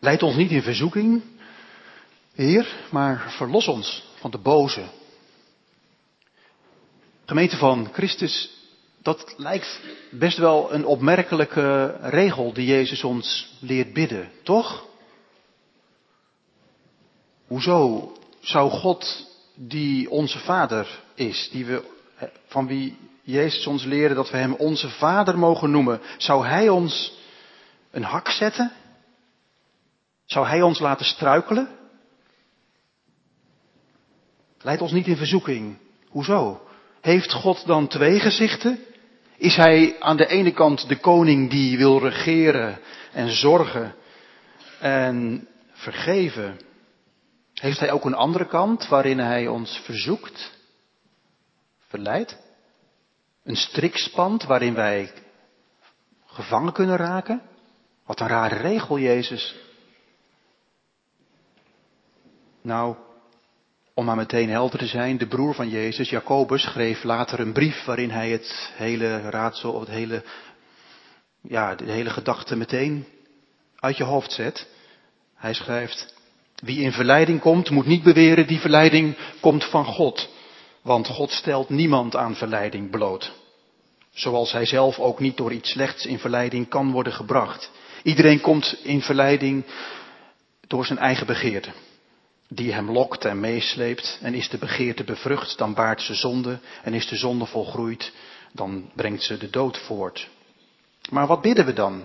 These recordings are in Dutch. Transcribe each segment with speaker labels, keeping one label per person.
Speaker 1: Leid ons niet in verzoeking, Heer, maar verlos ons van de boze. Gemeente van Christus, dat lijkt best wel een opmerkelijke regel die Jezus ons leert bidden, toch? Hoezo zou God, die onze Vader is, die we, van wie Jezus ons leerde dat we Hem onze Vader mogen noemen, zou Hij ons een hak zetten? Zou Hij ons laten struikelen? Leid ons niet in verzoeking. Hoezo? Heeft God dan twee gezichten? Is Hij aan de ene kant de koning die wil regeren en zorgen en vergeven? Heeft Hij ook een andere kant waarin Hij ons verzoekt, verleidt? Een strikspand waarin wij gevangen kunnen raken? Wat een rare regel, Jezus. Nou, om maar meteen helder te zijn, de broer van Jezus, Jacobus, schreef later een brief waarin hij het hele raadsel, of het hele, ja, de hele gedachte meteen uit je hoofd zet. Hij schrijft, wie in verleiding komt, moet niet beweren, die verleiding komt van God. Want God stelt niemand aan verleiding bloot. Zoals hij zelf ook niet door iets slechts in verleiding kan worden gebracht. Iedereen komt in verleiding door zijn eigen begeerte die hem lokt en meesleept. En is de begeerte bevrucht, dan baart ze zonde. En is de zonde volgroeid, dan brengt ze de dood voort. Maar wat bidden we dan?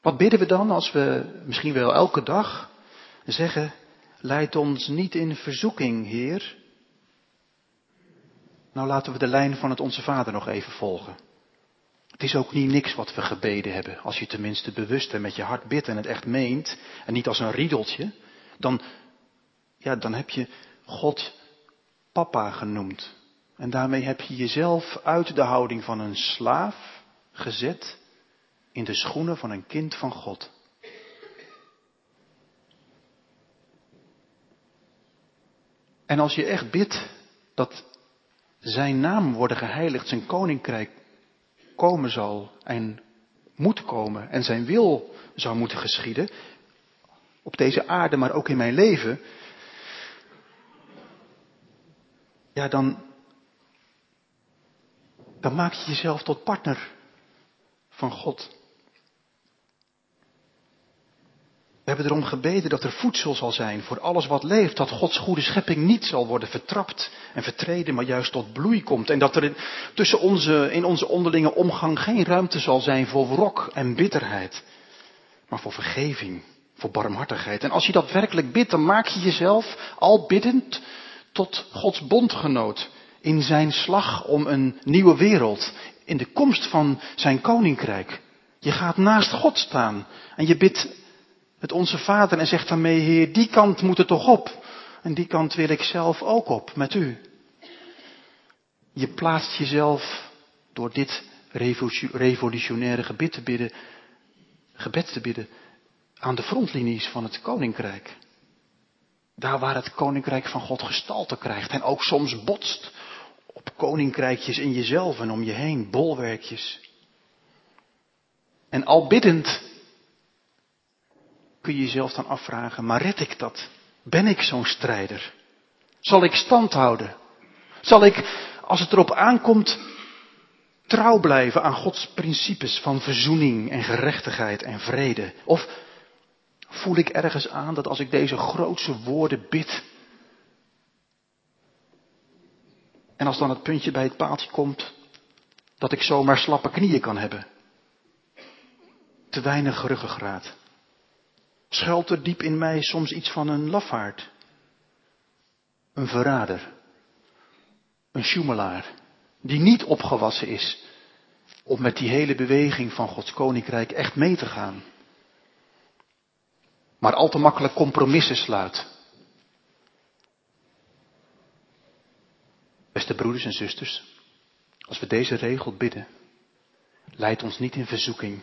Speaker 1: Wat bidden we dan als we misschien wel elke dag zeggen, leid ons niet in verzoeking, Heer. Nou laten we de lijn van het Onze Vader nog even volgen. Het is ook niet niks wat we gebeden hebben, als je tenminste bewust en met je hart bidt en het echt meent, en niet als een riedeltje, dan, ja, dan heb je God papa genoemd. En daarmee heb je jezelf uit de houding van een slaaf gezet in de schoenen van een kind van God. En als je echt bidt dat zijn naam worden geheiligd, zijn koninkrijk komen zal en moet komen en zijn wil zou moeten geschieden, op deze aarde, maar ook in mijn leven, ja, dan, dan maak je jezelf tot partner van God. We hebben erom gebeden dat er voedsel zal zijn voor alles wat leeft, dat Gods goede schepping niet zal worden vertrapt en vertreden, maar juist tot bloei komt. En dat er in, tussen onze, in onze onderlinge omgang geen ruimte zal zijn voor wrok en bitterheid, maar voor vergeving voor barmhartigheid. En als je dat werkelijk bidt, dan maak je jezelf al biddend tot Gods bondgenoot in zijn slag om een nieuwe wereld, in de komst van zijn koninkrijk. Je gaat naast God staan en je bidt het onze Vader en zegt daarmee, Heer, die kant moet er toch op. En die kant wil ik zelf ook op met u. Je plaatst jezelf door dit revolutionaire gebed te bidden, gebed te bidden, aan de frontlinies van het koninkrijk. Daar waar het koninkrijk van God gestalte krijgt en ook soms botst op koninkrijkjes in jezelf en om je heen, bolwerkjes. En al biddend kun je jezelf dan afvragen, maar red ik dat? Ben ik zo'n strijder? Zal ik stand houden? Zal ik, als het erop aankomt, trouw blijven aan Gods principes van verzoening en gerechtigheid en vrede? Of voel ik ergens aan dat als ik deze grootse woorden bid, en als dan het puntje bij het paaltje komt, dat ik zomaar slappe knieën kan hebben. Te weinig ruggengraat. Schuilt er diep in mij soms iets van een lafaard? Een verrader? Een sjoemelaar? Die niet opgewassen is om met die hele beweging van Gods koninkrijk echt mee te gaan? Maar al te makkelijk compromissen sluit. Beste broeders en zusters, als we deze regel bidden, leid ons niet in verzoeking.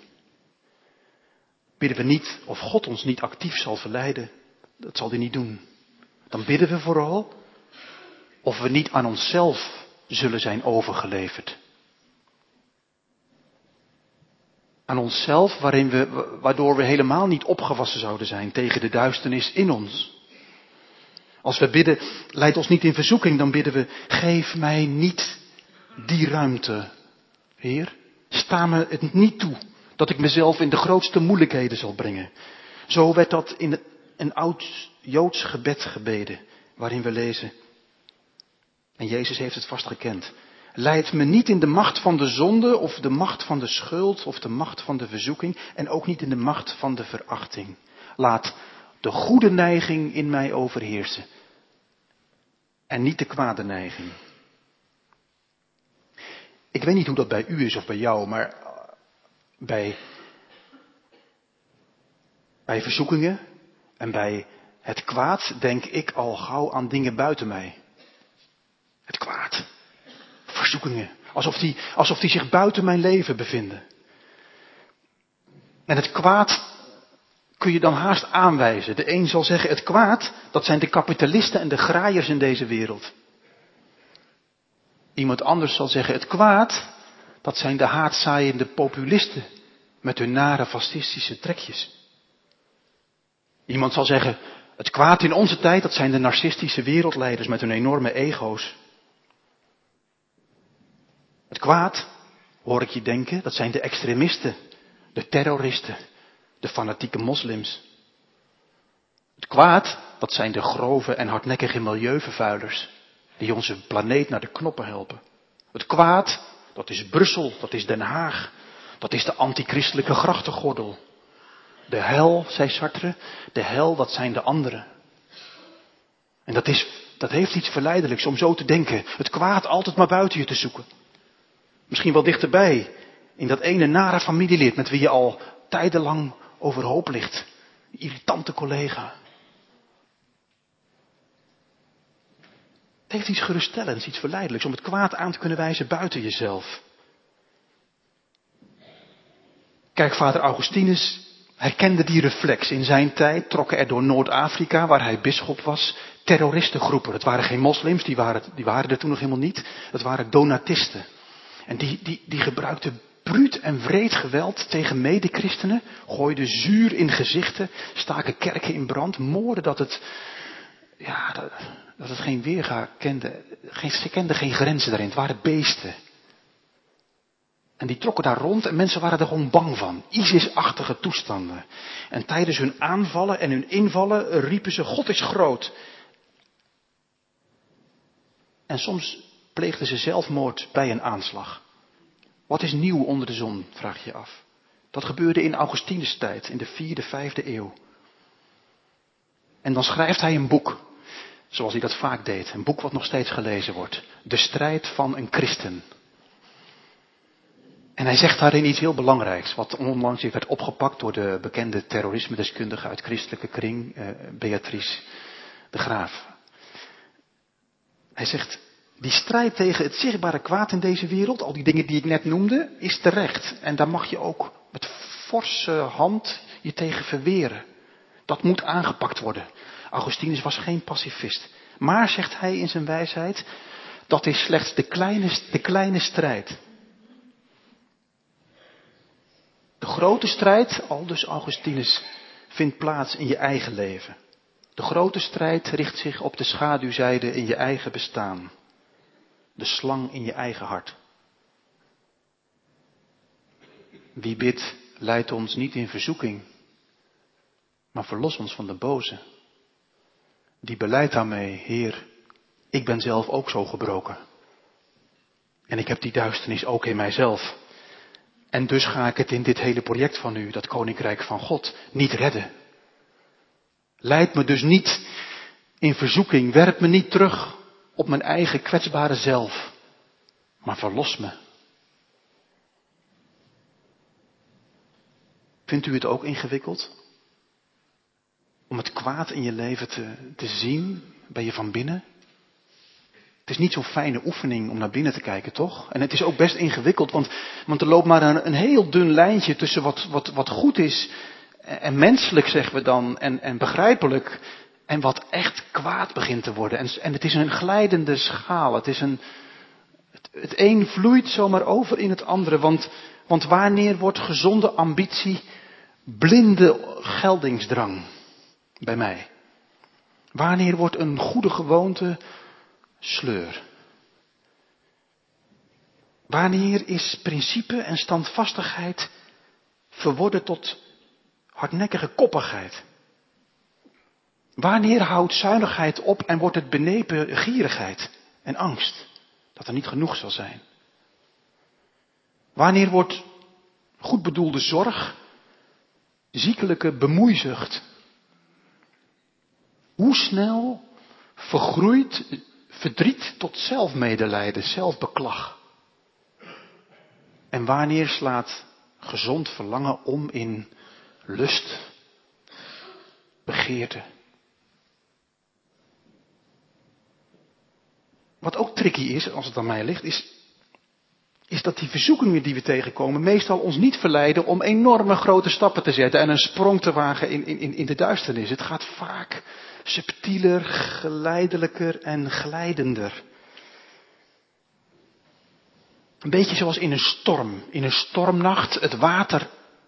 Speaker 1: Bidden we niet of God ons niet actief zal verleiden, dat zal hij niet doen. Dan bidden we vooral of we niet aan onszelf zullen zijn overgeleverd. Aan onszelf, waarin we, waardoor we helemaal niet opgewassen zouden zijn tegen de duisternis in ons. Als we bidden, leid ons niet in verzoeking, dan bidden we, geef mij niet die ruimte, Heer. Sta me het niet toe dat ik mezelf in de grootste moeilijkheden zal brengen. Zo werd dat in een oud Joods gebed gebeden, waarin we lezen. En Jezus heeft het vast gekend. Leid me niet in de macht van de zonde of de macht van de schuld of de macht van de verzoeking en ook niet in de macht van de verachting. Laat de goede neiging in mij overheersen en niet de kwade neiging. Ik weet niet hoe dat bij u is of bij jou, maar bij, bij verzoekingen en bij het kwaad denk ik al gauw aan dingen buiten mij. Alsof die, alsof die zich buiten mijn leven bevinden. En het kwaad kun je dan haast aanwijzen. De een zal zeggen, het kwaad, dat zijn de kapitalisten en de graaiers in deze wereld. Iemand anders zal zeggen, het kwaad, dat zijn de haatzaaiende populisten met hun nare fascistische trekjes. Iemand zal zeggen, het kwaad in onze tijd, dat zijn de narcistische wereldleiders met hun enorme ego's. Het kwaad, hoor ik je denken, dat zijn de extremisten, de terroristen, de fanatieke moslims. Het kwaad, dat zijn de grove en hardnekkige milieuvervuilers, die onze planeet naar de knoppen helpen. Het kwaad, dat is Brussel, dat is Den Haag, dat is de antichristelijke grachtengordel. De hel, zei Sartre, de hel, dat zijn de anderen. En dat, is, dat heeft iets verleidelijks om zo te denken. Het kwaad altijd maar buiten je te zoeken. Misschien wel dichterbij, in dat ene nare familielid met wie je al tijdenlang overhoop ligt. irritante collega. Het heeft iets geruststellends, iets verleidelijks om het kwaad aan te kunnen wijzen buiten jezelf. Kijk, vader Augustinus herkende die reflex. In zijn tijd trokken er door Noord-Afrika, waar hij bisschop was, terroristengroepen. Het waren geen moslims, die waren, die waren er toen nog helemaal niet. Het waren donatisten. En die, die, die gebruikten bruut en wreed geweld tegen medechristenen, gooiden zuur in gezichten, staken kerken in brand, moorden dat het, ja, dat, dat het geen weerga kende. Geen, ze kenden geen grenzen daarin, het waren beesten. En die trokken daar rond en mensen waren er gewoon bang van. ISIS-achtige toestanden. En tijdens hun aanvallen en hun invallen riepen ze, God is groot. En soms pleegden ze zelfmoord bij een aanslag. Wat is nieuw onder de zon, vraag je af. Dat gebeurde in Augustinus tijd, in de vierde, vijfde eeuw. En dan schrijft hij een boek, zoals hij dat vaak deed. Een boek wat nog steeds gelezen wordt. De strijd van een christen. En hij zegt daarin iets heel belangrijks, wat onlangs werd opgepakt door de bekende terrorisme-deskundige uit christelijke kring, eh, Beatrice de Graaf. Hij zegt, die strijd tegen het zichtbare kwaad in deze wereld, al die dingen die ik net noemde, is terecht. En daar mag je ook met forse hand je tegen verweren. Dat moet aangepakt worden. Augustinus was geen pacifist. Maar, zegt hij in zijn wijsheid, dat is slechts de kleine, de kleine strijd. De grote strijd, al dus Augustinus, vindt plaats in je eigen leven. De grote strijd richt zich op de schaduwzijde in je eigen bestaan. De slang in je eigen hart. Wie bidt, leidt ons niet in verzoeking, maar verlos ons van de boze. Die beleidt daarmee, Heer, ik ben zelf ook zo gebroken. En ik heb die duisternis ook in mijzelf. En dus ga ik het in dit hele project van u, dat koninkrijk van God, niet redden. Leid me dus niet in verzoeking, werp me niet terug op mijn eigen kwetsbare zelf, maar verlos me. Vindt u het ook ingewikkeld? Om het kwaad in je leven te, te zien, ben je van binnen? Het is niet zo'n fijne oefening om naar binnen te kijken, toch? En het is ook best ingewikkeld, want, want er loopt maar een, een heel dun lijntje tussen wat, wat, wat goed is en menselijk, zeggen we dan, en, en begrijpelijk, en wat echt kwaad begint te worden. En, en het is een glijdende schaal. Het is een, het, een vloeit zomaar over in het andere, want, want wanneer wordt gezonde ambitie blinde geldingsdrang bij mij? Wanneer wordt een goede gewoonte sleur? Wanneer is principe en standvastigheid verworden tot hardnekkige koppigheid? Wanneer houdt zuinigheid op en wordt het benepen gierigheid en angst dat er niet genoeg zal zijn? Wanneer wordt goed bedoelde zorg ziekelijke bemoeizucht? Hoe snel vergroeit verdriet tot zelfmedelijden, zelfbeklag? En wanneer slaat gezond verlangen om in lust, begeerte? Wat ook tricky is, als het aan mij ligt, is, is dat die verzoekingen die we tegenkomen meestal ons niet verleiden om enorme grote stappen te zetten en een sprong te wagen in, in, in de duisternis. Het gaat vaak subtieler, geleidelijker en glijdender. Een beetje zoals in een storm. In een stormnacht het water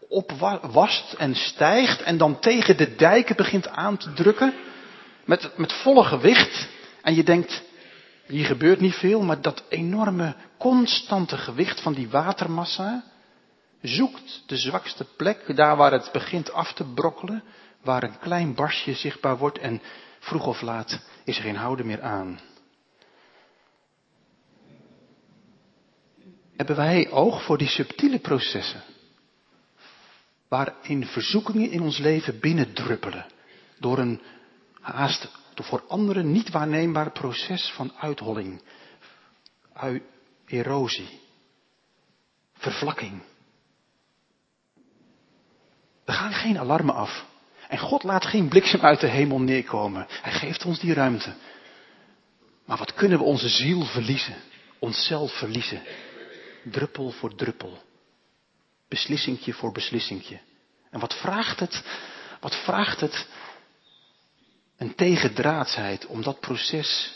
Speaker 1: opwast en stijgt en dan tegen de dijken begint aan te drukken. Met, met volle gewicht. En je denkt, hier gebeurt niet veel, maar dat enorme constante gewicht van die watermassa zoekt de zwakste plek, daar waar het begint af te brokkelen, waar een klein barstje zichtbaar wordt en vroeg of laat is er geen houden meer aan. Hebben wij oog voor die subtiele processen, waarin verzoekingen in ons leven binnendruppelen, door een haast voor anderen niet waarneembaar proces van uitholling, erosie, vervlakking. Er gaan geen alarmen af. En God laat geen bliksem uit de hemel neerkomen. Hij geeft ons die ruimte. Maar wat kunnen we onze ziel verliezen? Onszelf verliezen. Druppel voor druppel. Beslissingje voor beslissingje. En wat vraagt het? Wat vraagt het een tegendraadsheid om dat proces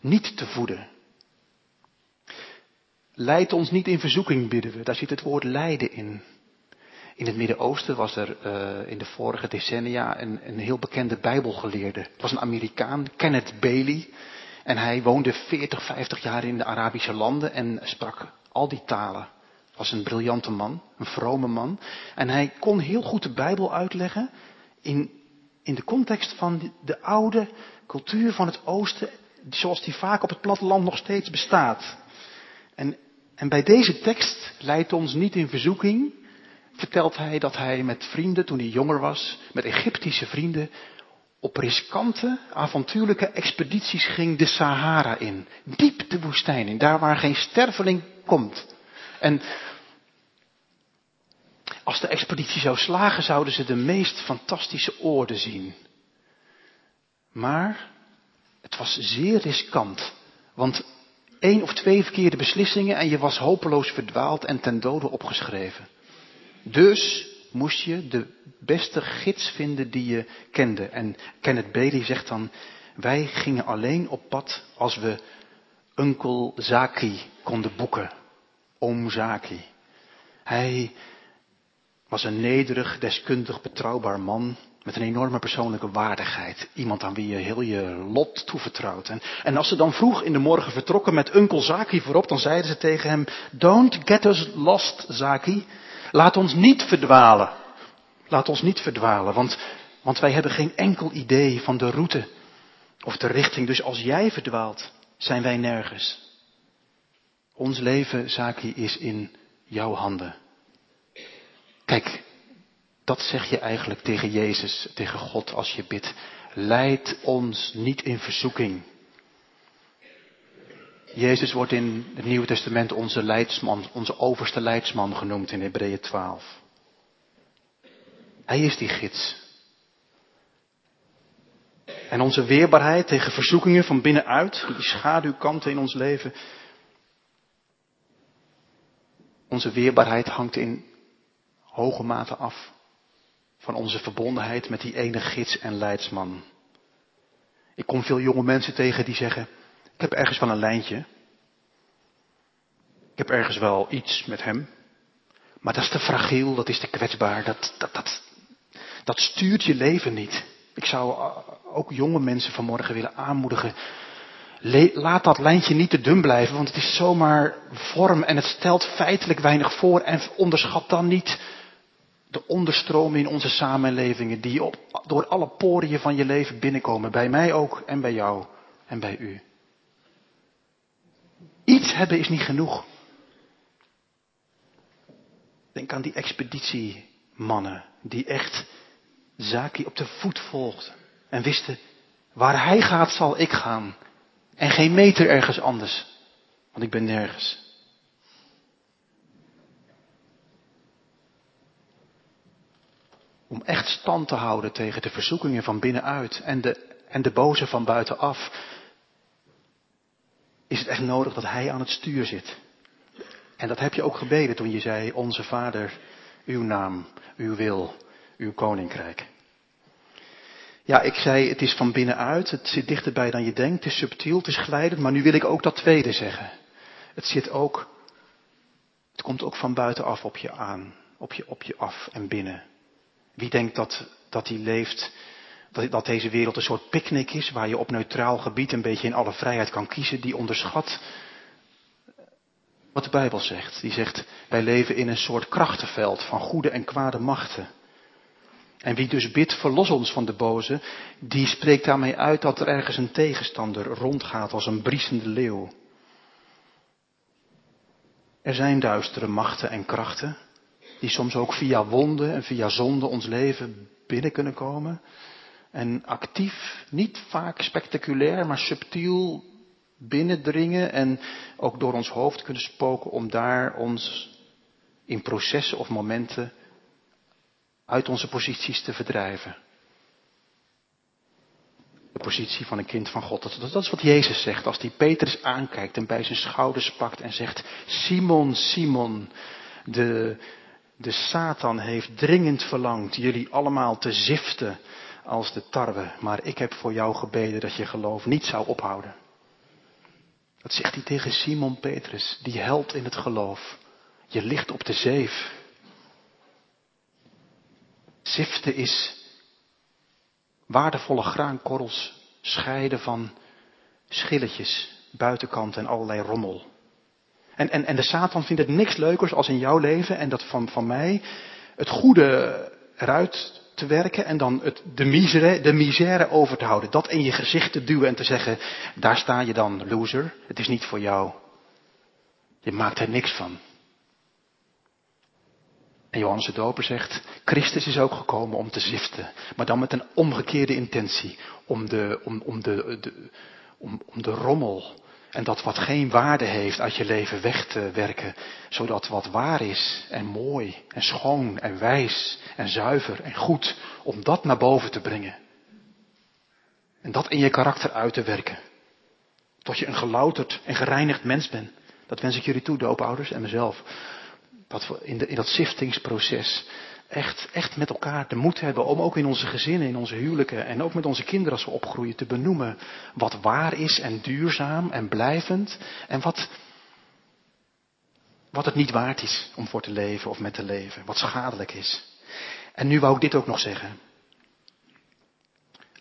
Speaker 1: niet te voeden. Leid ons niet in verzoeking, bidden we. Daar zit het woord lijden in. In het Midden-Oosten was er uh, in de vorige decennia een, een heel bekende Bijbelgeleerde. Het was een Amerikaan, Kenneth Bailey. En hij woonde 40, 50 jaar in de Arabische landen en sprak al die talen. Was een briljante man, een vrome man. En hij kon heel goed de Bijbel uitleggen in in de context van de oude cultuur van het oosten, zoals die vaak op het platteland nog steeds bestaat. En, en bij deze tekst leidt ons niet in verzoeking, vertelt hij dat hij met vrienden, toen hij jonger was, met Egyptische vrienden, op riskante, avontuurlijke expedities ging de Sahara in. Diep de woestijn in, daar waar geen sterveling komt. En als de expeditie zou slagen, zouden ze de meest fantastische oorden zien. Maar het was zeer riskant, want één of twee verkeerde beslissingen en je was hopeloos verdwaald en ten dode opgeschreven. Dus moest je de beste gids vinden die je kende. En Kenneth Bailey zegt dan, wij gingen alleen op pad als we Uncle Zaki konden boeken. Oom Zaki. Hij was een nederig, deskundig, betrouwbaar man met een enorme persoonlijke waardigheid. Iemand aan wie je heel je lot toevertrouwt. En, en als ze dan vroeg in de morgen vertrokken met Uncle Zaki voorop, dan zeiden ze tegen hem, Don't get us lost, Zaki. Laat ons niet verdwalen. Laat ons niet verdwalen, want, want wij hebben geen enkel idee van de route of de richting. Dus als jij verdwaalt, zijn wij nergens. Ons leven, Zaki, is in jouw handen. Kijk, dat zeg je eigenlijk tegen Jezus, tegen God als je bidt. Leid ons niet in verzoeking. Jezus wordt in het Nieuwe Testament onze leidsman, onze overste leidsman genoemd in Hebreeën 12. Hij is die gids. En onze weerbaarheid tegen verzoekingen van binnenuit, die schaduwkanten in ons leven. Onze weerbaarheid hangt in hoge mate af van onze verbondenheid met die ene gids en leidsman. Ik kom veel jonge mensen tegen die zeggen, ik heb ergens van een lijntje. heb ergens wel iets met hem. Maar dat is te fragiel, dat is te kwetsbaar. Dat, dat, dat, dat stuurt je leven niet. Ik zou ook jonge mensen vanmorgen willen aanmoedigen. Laat dat lijntje niet te dun blijven, want het is zomaar vorm en het stelt feitelijk weinig voor. En onderschat dan niet de onderstromen in onze samenlevingen die op, door alle poriën van je leven binnenkomen. Bij mij ook en bij jou en bij u. Iets hebben is niet genoeg. Denk aan die expeditiemannen die echt Zaki op de voet volgden en wisten, waar hij gaat zal ik gaan en geen meter ergens anders, want ik ben nergens. Om echt stand te houden tegen de verzoekingen van binnenuit en de, en de boze van buitenaf, is het echt nodig dat hij aan het stuur zit. En dat heb je ook gebeden toen je zei, onze Vader, uw naam, uw wil, uw koninkrijk. Ja, ik zei, het is van binnenuit, het zit dichterbij dan je denkt, het is subtiel, het is glijdend, maar nu wil ik ook dat tweede zeggen. Het zit ook, het komt ook van buitenaf op je aan, op je, op je af en binnen. Wie denkt dat, dat hij leeft, dat, dat deze wereld een soort picknick is, waar je op neutraal gebied een beetje in alle vrijheid kan kiezen, die onderschat wat de Bijbel zegt. Die zegt, wij leven in een soort krachtenveld van goede en kwade machten. En wie dus bidt, verlos ons van de boze, die spreekt daarmee uit dat er ergens een tegenstander rondgaat als een briesende leeuw. Er zijn duistere machten en krachten, die soms ook via wonden en via zonde ons leven binnen kunnen komen. En actief, niet vaak spectaculair, maar subtiel binnendringen en ook door ons hoofd kunnen spoken om daar ons in processen of momenten uit onze posities te verdrijven. De positie van een kind van God. Dat, dat is wat Jezus zegt als hij Petrus aankijkt en bij zijn schouders pakt en zegt, Simon, Simon, de, de Satan heeft dringend verlangd jullie allemaal te ziften als de tarwe, maar ik heb voor jou gebeden dat je geloof niet zou ophouden. Dat zegt hij tegen Simon Petrus, die held in het geloof. Je ligt op de zeef. Ziften is waardevolle graankorrels scheiden van schilletjes, buitenkant en allerlei rommel. En, en, en de Satan vindt het niks leukers als in jouw leven en dat van, van mij het goede eruit te werken en dan het, de, misère, de over te houden. Dat in je gezicht te duwen en te zeggen, daar sta je dan, loser. Het is niet voor jou. Je maakt er niks van. En Johannes de Doper zegt, Christus is ook gekomen om te ziften, maar dan met een omgekeerde intentie, om de, om, om de, de om, om de rommel en dat wat geen waarde heeft uit je leven weg te werken, zodat wat waar is en mooi en schoon en wijs en zuiver en goed, om dat naar boven te brengen. En dat in je karakter uit te werken. Tot je een gelouterd en gereinigd mens bent. Dat wens ik jullie toe, doopouders en mezelf. Dat we in, de, in dat ziftingsproces echt, echt met elkaar de moed hebben om ook in onze gezinnen, in onze huwelijken en ook met onze kinderen als we opgroeien te benoemen wat waar is en duurzaam en blijvend en wat, wat het niet waard is om voor te leven of met te leven, wat schadelijk is. En nu wou ik dit ook nog zeggen.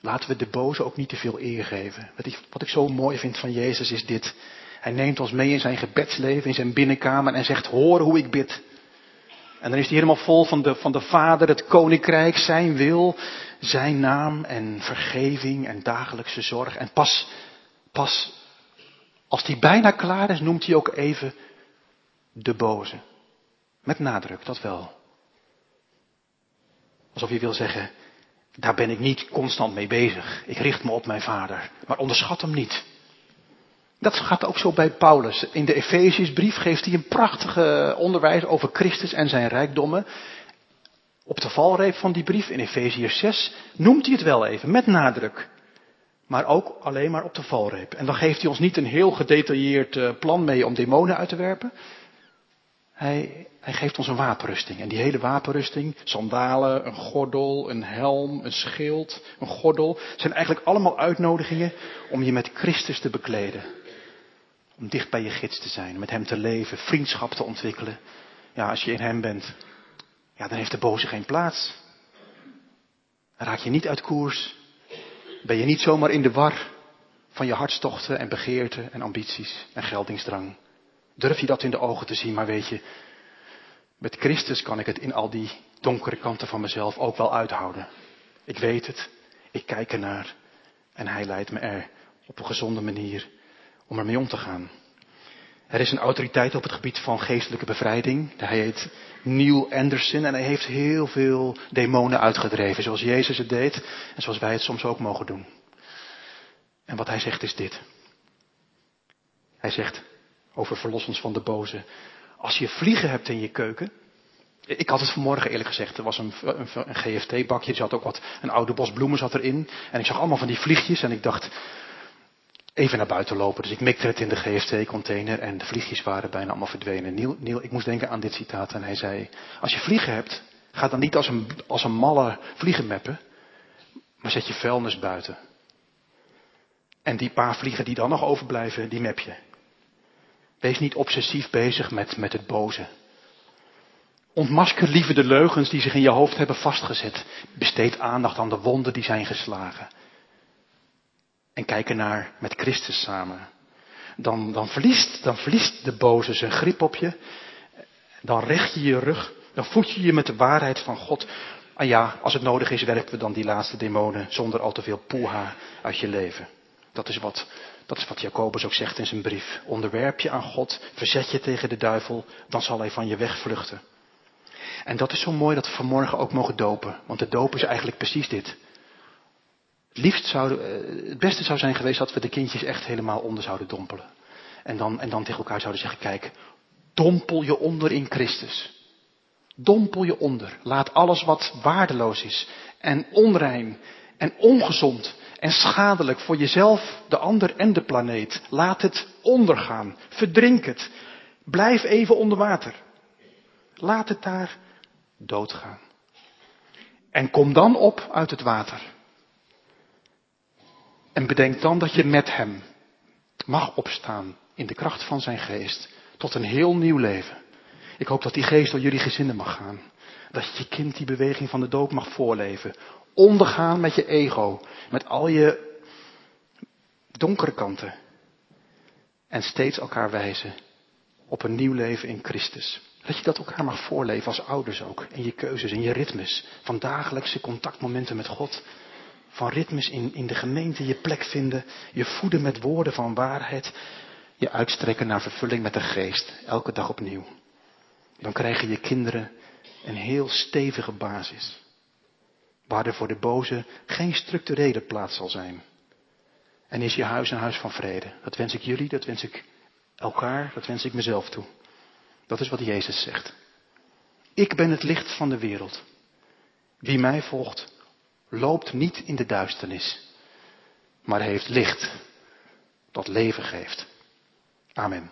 Speaker 1: Laten we de boze ook niet te veel eer geven. Wat ik, wat ik zo mooi vind van Jezus is dit. Hij neemt ons mee in zijn gebedsleven, in zijn binnenkamer en zegt, hoor hoe ik bid. En dan is hij helemaal vol van de, van de Vader, het Koninkrijk, zijn wil, zijn naam en vergeving en dagelijkse zorg. En pas, pas als hij bijna klaar is, noemt hij ook even de boze. Met nadruk, dat wel. Alsof hij wil zeggen, daar ben ik niet constant mee bezig. Ik richt me op mijn vader. Maar onderschat hem niet. Dat gaat ook zo bij Paulus. In de Efeziësbrief geeft hij een prachtige onderwijs over Christus en zijn rijkdommen. Op de valreep van die brief in Efeziërs 6 noemt hij het wel even, met nadruk. Maar ook alleen maar op de valreep. En dan geeft hij ons niet een heel gedetailleerd eh, plan mee om demonen uit te werpen. Hij, hij geeft ons een wapenrusting. En die hele wapenrusting, sandalen, een gordel, een helm, een schild, een gordel, zijn eigenlijk allemaal uitnodigingen om je met Christus te bekleden Om dicht bij je gids te zijn, met hem te leven, vriendschap te ontwikkelen. Ja, als je in hem bent, ja, dan heeft de boze geen plaats. Raak je niet uit koers. Ben je niet zomaar in de war van je hartstochten en begeerten en ambities en geldingsdrang. Durf je dat in de ogen te zien, maar weet je, met Christus kan ik het in al die donkere kanten van mezelf ook wel uithouden. Ik weet het, ik kijk ernaar en hij leidt me er op een gezonde manier om ermee om te gaan. Er is een autoriteit op het gebied van geestelijke bevrijding. Hij heet Neil Anderson en hij heeft heel veel demonen uitgedreven, zoals Jezus het deed en zoals wij het soms ook mogen doen. En wat hij zegt is dit. Hij zegt over verlos ons van de boze. Als je vliegen hebt in je keuken. Ik had het vanmorgen eerlijk gezegd. Er was een, een, een GFT-bakje. Er zat ook wat, een oude bos bloemen zat erin. En ik zag allemaal van die vliegjes. En ik dacht, even naar buiten lopen. Dus ik mikte het in de GFT-container en de vliegjes waren bijna allemaal verdwenen. Niel, Niel, ik moest denken aan dit citaat en hij zei, als je vliegen hebt, ga dan niet als een, als een malle vliegen meppen, maar zet je vuilnis buiten. En die paar vliegen die dan nog overblijven, die map je. Wees niet obsessief bezig met, met het boze. Ontmasker liever de leugens die zich in je hoofd hebben vastgezet. Besteed aandacht aan de wonden die zijn geslagen en kijken naar met Christus samen. Dan, dan, verliest, dan verliest de boze zijn grip op je. Dan recht je je rug. Dan voed je je met de waarheid van God. En ja, als het nodig is, werpen we dan die laatste demonen zonder al te veel poeha uit je leven. Dat is wat, dat is wat Jacobus ook zegt in zijn brief. Onderwerp je aan God, verzet je tegen de duivel, dan zal hij van je wegvluchten. En dat is zo mooi dat we vanmorgen ook mogen dopen. Want de doop is eigenlijk precies dit. Het eh, het beste zou zijn geweest dat we de kindjes echt helemaal onder zouden dompelen. En dan, en dan tegen elkaar zouden zeggen, kijk, dompel je onder in Christus. Dompel je onder. Laat alles wat waardeloos is en onrein en ongezond en schadelijk voor jezelf, de ander en de planeet. Laat het ondergaan. Verdrink het. Blijf even onder water. Laat het daar doodgaan. En kom dan op uit het water. En bedenk dan dat je met Hem mag opstaan in de kracht van zijn geest tot een heel nieuw leven. Ik hoop dat die geest door jullie gezinnen mag gaan. Dat je kind die beweging van de doop mag voorleven. Ondergaan met je ego, met al je donkere kanten. En steeds elkaar wijzen op een nieuw leven in Christus. Dat je dat elkaar mag voorleven als ouders ook. In je keuzes, in je ritmes. Van dagelijkse contactmomenten met God van ritmes in, in de gemeente je plek vinden, je voeden met woorden van waarheid, je uitstrekken naar vervulling met de geest, elke dag opnieuw. Dan krijgen je kinderen een heel stevige basis, waar er voor de boze geen structurele plaats zal zijn. En is je huis een huis van vrede. Dat wens ik jullie, dat wens ik elkaar, dat wens ik mezelf toe. Dat is wat Jezus zegt. Ik ben het licht van de wereld. Wie mij volgt, loopt niet in de duisternis, maar heeft licht dat leven geeft. Amen.